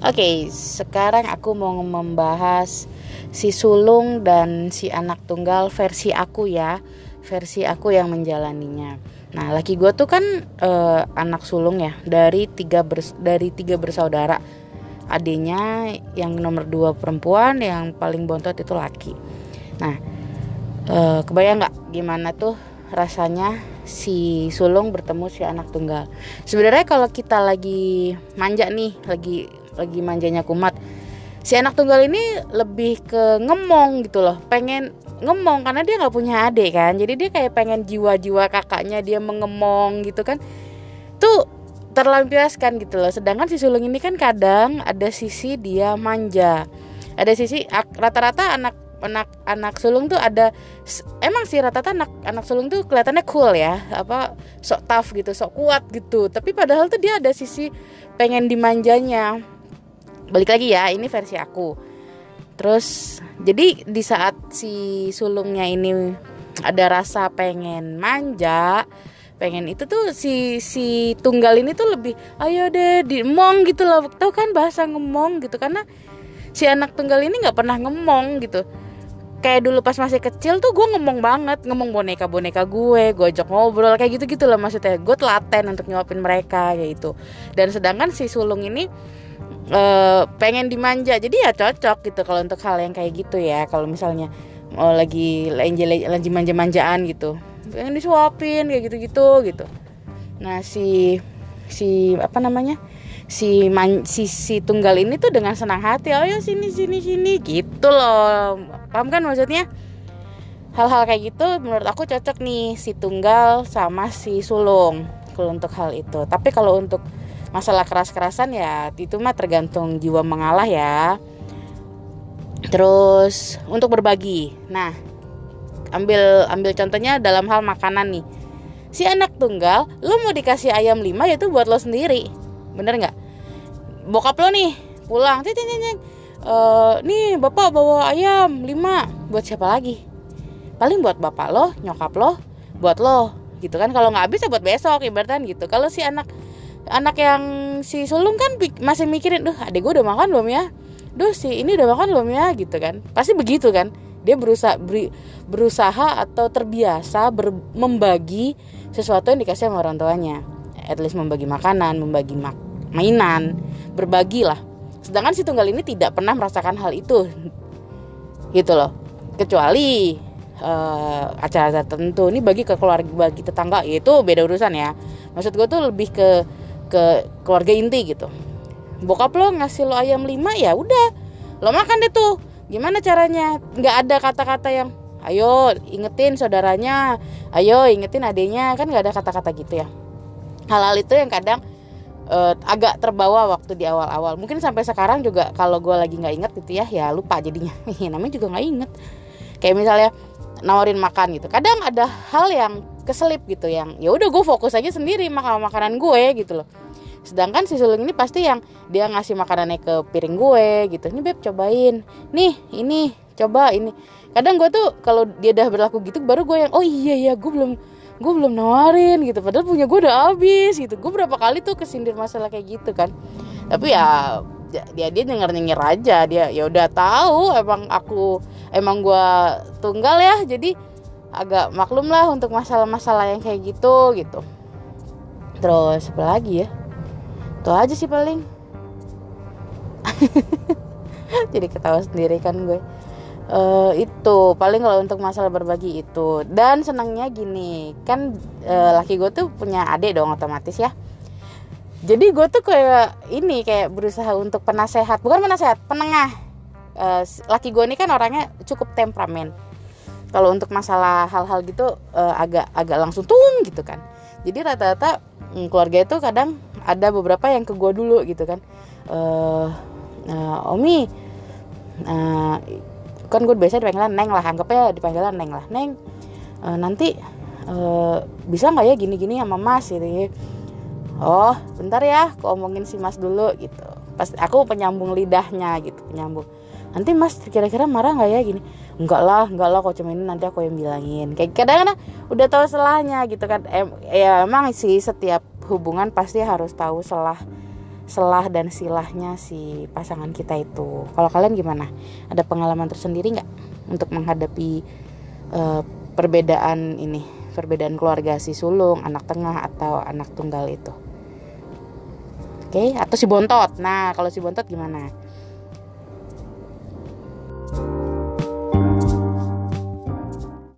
Oke, sekarang aku mau membahas si sulung dan si anak tunggal versi aku ya, versi aku yang menjalaninya. Nah, laki gue tuh kan uh, anak sulung ya dari tiga bers dari tiga bersaudara. Adiknya yang nomor dua perempuan, yang paling bontot itu laki. Nah, uh, kebayang nggak gimana tuh rasanya si sulung bertemu si anak tunggal. Sebenarnya kalau kita lagi manja nih, lagi lagi manjanya kumat. Si anak tunggal ini lebih ke ngemong gitu loh pengen ngemong karena dia nggak punya adik kan. Jadi dia kayak pengen jiwa-jiwa kakaknya dia mengemong gitu kan. Tuh terlampiaskan gitu loh. Sedangkan si sulung ini kan kadang ada sisi dia manja. Ada sisi rata-rata anak anak anak sulung tuh ada emang sih rata-rata anak anak sulung tuh kelihatannya cool ya apa sok tough gitu sok kuat gitu. Tapi padahal tuh dia ada sisi pengen dimanjanya balik lagi ya ini versi aku. Terus jadi di saat si sulungnya ini ada rasa pengen manja pengen itu tuh si si tunggal ini tuh lebih ayo deh dimong gitu loh. Tau kan bahasa ngemong gitu karena si anak tunggal ini nggak pernah ngemong gitu. Kayak dulu pas masih kecil tuh gue ngomong banget ngomong boneka boneka gue gue ajak ngobrol kayak gitu gitu loh maksudnya. Gue telaten untuk nyuapin mereka kayak itu dan sedangkan si sulung ini uh, pengen dimanja. Jadi ya cocok gitu kalau untuk hal yang kayak gitu ya. Kalau misalnya mau lagi lagi manja-manjaan gitu. Pengen disuapin kayak gitu-gitu gitu. Nah si si apa namanya? Si man, si si tunggal ini tuh dengan senang hati oh ya sini sini sini. Gitu loh. Paham kan maksudnya? Hal-hal kayak gitu menurut aku cocok nih si tunggal sama si sulung. Kalau untuk hal itu. Tapi kalau untuk masalah keras-kerasan ya itu mah tergantung jiwa mengalah ya. Terus untuk berbagi. Nah ambil ambil contohnya dalam hal makanan nih. Si anak tunggal lo mau dikasih ayam lima ya itu buat lo sendiri. Bener nggak? Bokap lo nih pulang uh, nih bapak bawa ayam lima. Buat siapa lagi? Paling buat bapak lo nyokap lo buat lo. Gitu kan kalau nggak habis ya buat besok ibaratnya gitu. Kalau si anak anak yang si sulung kan masih mikirin duh adik gue udah makan belum ya? Duh si ini udah makan belum ya? Gitu kan. Pasti begitu kan. Dia berusaha beri, berusaha atau terbiasa ber, membagi sesuatu yang dikasih sama orang tuanya. At least membagi makanan membagi mak mainan berbagi lah sedangkan si tunggal ini tidak pernah merasakan hal itu. Gitu loh. Kecuali uh, acara-acara tertentu. Ini bagi ke keluarga bagi tetangga itu beda urusan ya. Maksud gue tuh lebih ke ke keluarga inti gitu. Bokap lo ngasih lo ayam lima ya udah. Lo makan deh tuh. Gimana caranya? Nggak ada kata-kata yang ayo ingetin saudaranya. Ayo ingetin adenya kan nggak ada kata-kata gitu ya. Hal-hal itu yang kadang uh, agak terbawa waktu di awal-awal. Mungkin sampai sekarang juga kalau gue lagi nggak inget gitu ya ya lupa jadinya. Namanya juga nggak inget. Kayak misalnya nawarin makan gitu. Kadang ada hal yang keselip gitu yang ya udah gue fokus aja sendiri makan makanan gue gitu loh. Sedangkan si sulung ini pasti yang dia ngasih makanannya ke piring gue gitu. Ini beb cobain. Nih ini coba ini. Kadang gue tuh kalau dia udah berlaku gitu baru gue yang oh iya iya gue belum gue belum nawarin gitu. Padahal punya gue udah habis gitu. Gue berapa kali tuh kesindir masalah kayak gitu kan. Tapi ya dia dia denger denger aja. Dia ya udah tahu emang aku emang gue tunggal ya. Jadi agak maklum lah untuk masalah-masalah yang kayak gitu gitu. Terus apa lagi ya? Itu aja sih paling. Jadi ketawa sendiri kan gue. Uh, itu paling kalau untuk masalah berbagi itu. Dan senangnya gini kan uh, laki gue tuh punya adik dong otomatis ya. Jadi gue tuh kayak ini kayak berusaha untuk penasehat. Bukan penasehat penengah. Uh, laki gue ini kan orangnya cukup temperamen kalau untuk masalah hal-hal gitu uh, agak agak langsung tung gitu kan. Jadi rata-rata um, keluarga itu kadang ada beberapa yang ke gue dulu gitu kan. Uh, uh, Omi uh, kan gue biasa dipanggilan Neng lah anggapnya dipanggilan Neng lah. Neng uh, nanti uh, bisa nggak ya gini-gini sama Mas gitu ya? Oh bentar ya aku omongin si Mas dulu gitu. Pas aku penyambung lidahnya gitu penyambung nanti Mas kira-kira marah nggak ya gini enggak lah enggak lah kok cuma ini nanti aku yang bilangin kayak kadang-kadang udah tahu selahnya gitu kan em, ya emang sih setiap hubungan pasti harus tahu selah selah dan silahnya si pasangan kita itu. Kalau kalian gimana? Ada pengalaman tersendiri nggak untuk menghadapi uh, perbedaan ini, perbedaan keluarga si sulung, anak tengah atau anak tunggal itu? Oke, okay? atau si bontot. Nah, kalau si bontot gimana?